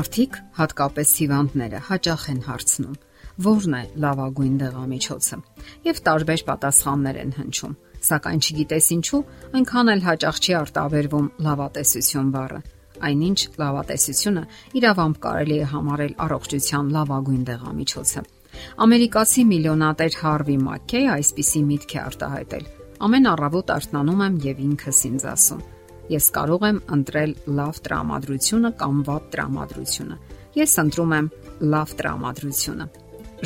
Մարդիկ, հատկապես հիվանդները, հաճախ են հարցնում. ո՞րն է լավագույն դեղամիջոցը։ Եվ տարբեր պատասխաններ են հնչում։ Սակայն չգիտես ինչու, այնքան էլ հաճախ չի արտաբերվում լավատեսություն բառը։ Այնինչ լավատեսությունը իրավամբ կարելի է համարել առողջության լավագույն դեղամիջոցը։ Ամերիկացի միլիոնատեր Հարվի Մաքքեյ այսպիսի միտք է արտահայտել. Ամեն առավոտ արթնանում եմ եւ ինքս ինձ ասում Ես կարող եմ ընտրել լավ տրամադրությունը կամ վատ տրամադրությունը։ Ես ընտրում եմ լավ տրամադրությունը։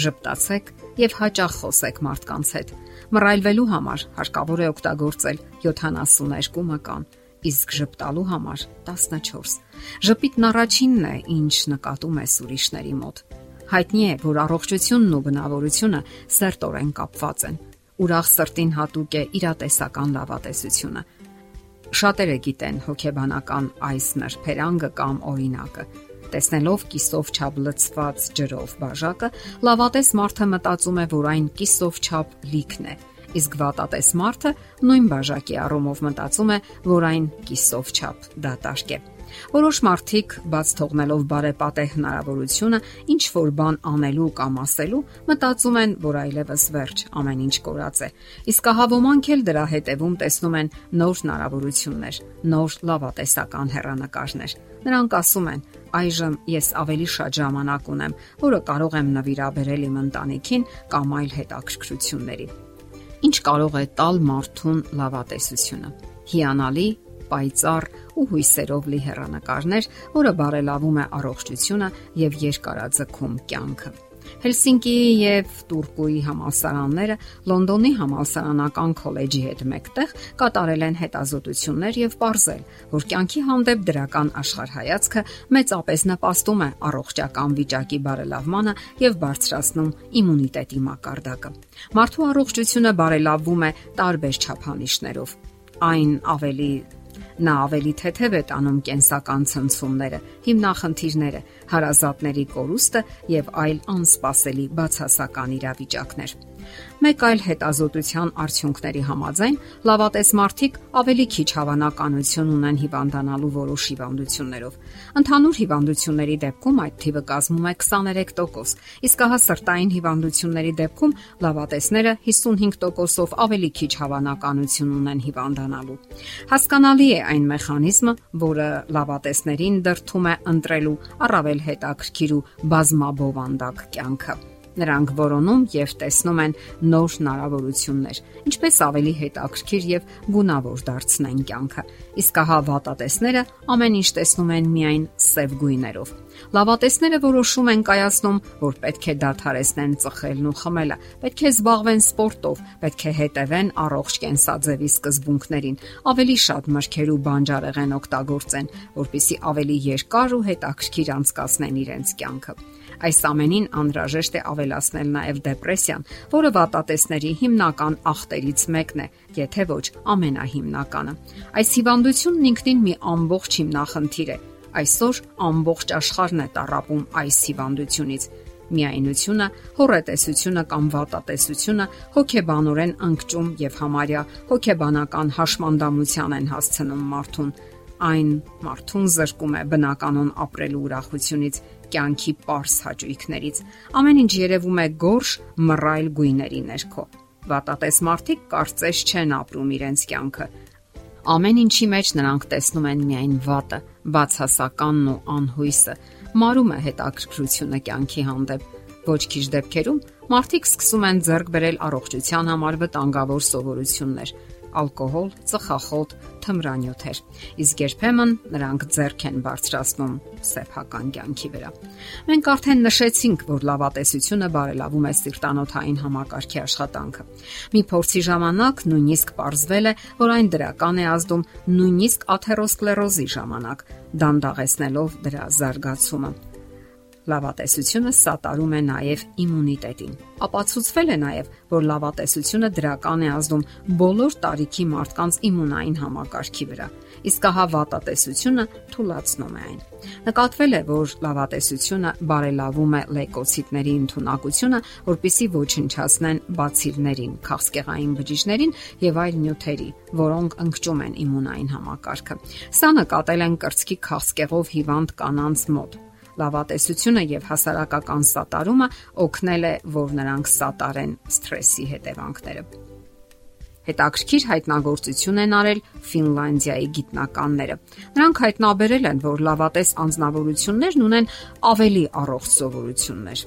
Ժպտացեք եւ հաճախ խոսեք մարդկանց հետ։ Մռայլվելու համար հարկավոր է օգտագործել 72 մկան, իսկ ժպտալու համար 14։ Ժպիտն առաջինն է, ինչ նկատում ես ուրիշների մոտ։ Հայտնի է, որ առողջությունն ու բնավորությունը սերտորեն կապված են։ Ուրախ սրտին հատուկ է իրատեսական լավատեսությունը Շատերը գիտեն հոգեբանական այս նրբերանգը կամ օրինակը։ Տեսնելով կիսով չափ լցված ջրով բաժակը, լավատես մարդը մտածում է, որ այն կիսով չափ լիքն է, իսկ վատատես մարդը նույն բաժակի առումով մտածում է, որ այն կիսով չափ դատարկ է։ Որոշ մարդիկ բաց թողնելով բարեպատե հնարավորությունը ինչ որ բան անելու կամ ասելու, մտածում են, որ այլևս վերջ, ամեն ինչ կորած է։ Իսկ ահա ոմանք էլ դրա հետևում տեսնում են նոր հնարավորություններ, նոր լավատեսական հերանեկարներ։ Նրանք ասում են. այժմ ես ավելի շատ ժամանակ ունեմ, որը կարող եմ նվիրաբերել իմ ընտանիքին կամ այլ հետաքրքրությունների։ Ինչ կարող է տալ մարդուն լավատեսությունը։ Հիանալի պայծառ ու հույսերով լի հեռանկարներ, որը բարելավում է առողջությունը եւ երկարաձգում կյանքը։ Հելսինկիի եւ Տուրկուի համալսարանները Լոնդոնի համալսարանական քոլեջի հետ մեկտեղ կատարել են հետազոտություններ եւ ողրզել, որ կյանքի հանդեպ դրական աշխարհայացքը մեծապես նպաստում է առողջական վիճակի բարելավմանը եւ բարձրացնում իմունիտետի մակարդակը։ Մարդու առողջությունը բարելավվում է տարբեր չափանիշներով։ Այն ավելի Նա ավելի թեթև է տանում կենսական ցնցումները, հիմնախնդիրները, հարազատների կորուստը եւ այլ անսպասելի բացասական իրավիճակներ։ Մեկ այլ հետազոտության արդյունքների համաձայն լավատես մարդիկ ավելի քիչ հավանականություն ունեն հիվանդանալու որոշ հիվանդություններով։ Ընդհանուր հիվանդությունների դեպքում այդ թիվը կազմում է 23%, իսկ հա սրտային հիվանդությունների դեպքում լավատեսները 55%-ով ավելի քիչ հավանականություն ունեն հիվանդանալու։ Հասկանալի է այն մեխանիզմը, որը լավատեսներին դրթում է ընտրելու առավել հետաքրքիր ու բազմաբովանդակ կյանքը Նրանք որոնում եւ տեսնում են նոր հնարավորություններ, ինչպես ավելի հետաքրքիր եւ գունավոր դարձնեն կյանքը։ Իսկ ահա վատատեսները ամեն ինչ տեսնում են միայն սև գույներով։ Լավատեսները որոշում են կայացնում, որ պետք է դադարեցնեն ծխելն ու խմելը, պետք է զբաղվեն սպորտով, պետք է հետևեն առողջ կենսաձևի սկզբունքներին, ավելի շատ մրգեր ու բանջարեղեն օգտագործեն, որpիսի ավելի երկար ու հետաքրքիր անցկացնեն իրենց կյանքը։ Այս ամենին անհրաժեշտ է ավելացնել նաև դեպրեսիան, որը վատատեսների հիմնական ախտերից մեկն է, եթե ոչ ամենահիմնականը։ Այս հիվանդությունն ինքնին մի ամբողջ հիմնախնդիր է։ Այսօր ամբողջ աշխարհն է տարապում այս հիվանդությունից միայնությունը, հորետեսությունը կամ վատատեսությունը հոգեբանորեն անկճում եւ համարյա հոգեբանական հաշմանդամության են հասցնում մարդուն։ Այն մարդուն զրկում է բնականon ապրելու ուրախությունից կյանքի པարս հաճույքներից։ Ամեն ինչ երևում է գորշ մռայլ գույների ներքո։ Վատատես մարդիկ կարծես չեն ապրում իրենց կյանքը։ Ամեն ինչի մեջ նրանք տեսնում են միայն վատը, բացասականն ու անհույսը։ Մարում է հետաքրքրությունը կյանքի հանդեպ։ Ոչ քիչ դեպքերում մարդիկ սկսում են ձեռք բերել առողջության համար վտանգավոր սովորություններ, ալկոհոլ, ծխախոտ, թմրանյութեր։ Իսկ երբեմն նրանք ձեռք են բարձրացնում սեփական կյանքի վրա։ Մենք արդեն նշեցինք, որ լավատեսությունը բարելավում է սիրտանոթային համակարգի աշխատանքը։ Մի փորձի ժամանակ նույնիսկ ողրզվել է, որ այն դրական է ազդում նույնիսկ աթերոսկլերոզի ժամանակ, դանդաղեցնելով դրա զարգացումը լավատեսությունը սատարում է նաև իմունիտետին։ Ապացուցվել է նաև, որ լավատեսությունը դրական է ազդում բոլոր տարիքի մարդկանց իմունային համակարգի վրա, իսկ ահա վատատեսությունը թուլացնում է այն։ Նկատվել է, որ լավատեսությունը բարելավում է լեյկոցիտների ընդունակությունը, որpիսի ոչնչացնեն բացիլներին, քաղցկեղային բջիջներին եւ այլ նյութերի, որոնք ընկճում են իմունային համակարգը։ Սա նկատել են կրծքի քաղցկեղով հիվանդ կանանց մոտ Լավատեսությունը եւ հասարակական սատարումը օգնել է, որ նրանք սատարեն սթրեսի հետևանքները։ Հետաքրքիր հայտնագործություն են արել Ֆինլանդիայի գիտնականները։ Նրանք հայտնաբերել են, որ լավատես անznավորություններն ունեն ավելի առողջ սովորություններ։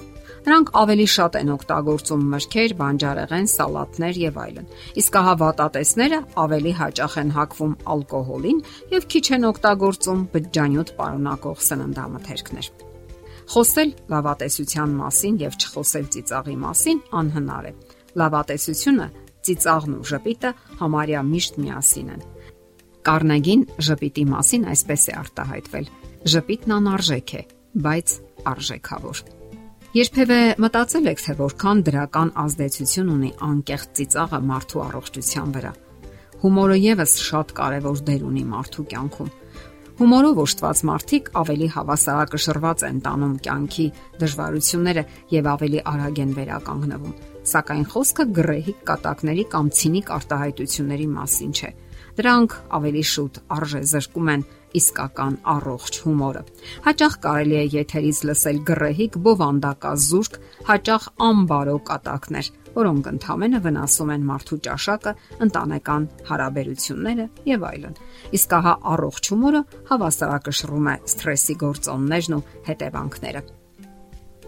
Նրանք ավելի շատ են օգտագործում մրգեր, բանջարեղեն, սալատներ եւ այլն։ Իսկ ահա վատատեսները ավելի հաճախ են հակվում ալկոհոլին եւ քիչ են օգտագործում բջջանյութ պարունակող սննդամթերքներ։ Խոսել լավատեսության մասին եւ չխոսել ծիծաղի մասին անհնար է։ Լավատեսությունը ծիծաղն ու ժպիտը համարյա միշտ միասին են։ Կարնեգին ժպիտի մասին այսպես է արտահայտվել. Ժպիտն անարժեք է, բայց արժեքավոր։ Երբևէ մտածել եք, թե որքան դրական ազդեցություն ունի անկեղծ ծիծաղը մարդու առողջության վրա։ Հումորը եւս շատ կարևոր դեր ունի մարդու կյանքում։ Հումորով օժտված մարդիկ ավելի հավասարակշռված են տանում կյանքի դժվարությունները եւ ավելի արագ են վերականգնվում սակայն խոսքը գրեհիկ կատակների կամ ցինիկ արտահայտությունների մասին չէ։ Դրանք ավելի շուտ արժե զրկում են իսկական առողջ հումորը։ Հաճախ կարելի է եթերից լսել գրեհիկ բովանդակազուրկ, հաճախ անբարո կատակներ, որոնք ընդհանրապես վնասում են մարդու ճաշակը, ընտանեկան հարաբերությունները եւ այլն։ Իսկ ահա առողջ հումորը հավասարակշռում է սթրեսի գործոններն ու հետևանքները։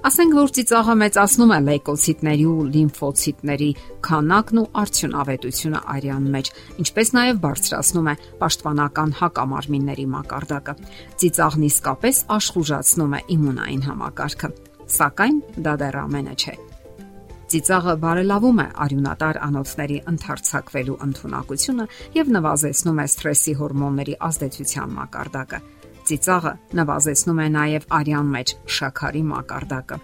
Ասենք որ ծիծաղը մեծացնում է լեյկոցիտների ու լիմֆոցիտների քանակն ու արդյունավետությունը արյան մեջ, ինչպես նաև բարձրացնում է պաշտպանական հակամարմինների մակարդակը։ Ծիծաղն իսկապես աշխուժացնում է իմունային համակարգը։ Սակայն դա դեռ ամենը չէ։ Ծիծաղը բարելավում է արյունատար անոթների ընդարձակվելու ընտունակությունը եւ նվազեցնում է սթրեսի հորմոնների ազդեցության մակարդակը ծիծաղը նվազեցնում է նաև արյան մեջ շաքարի մակարդակը։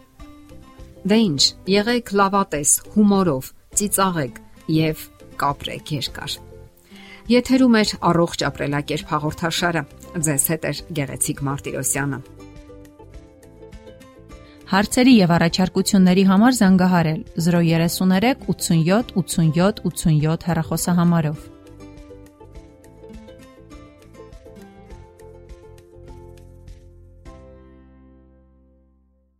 Դե ինչ, եղեք լավատես, հումորով, ծիծաղեք եւ կապրեք երկար։ Եթերում է առողջ ապրելակերպ հաղորդաշարը։ Ձեզ հետ է Գեղեցիկ Մարտիրոսյանը։ Հարցերի եւ առաջարկությունների համար զանգահարել 033 87 87 87 հեռախոսահամարով։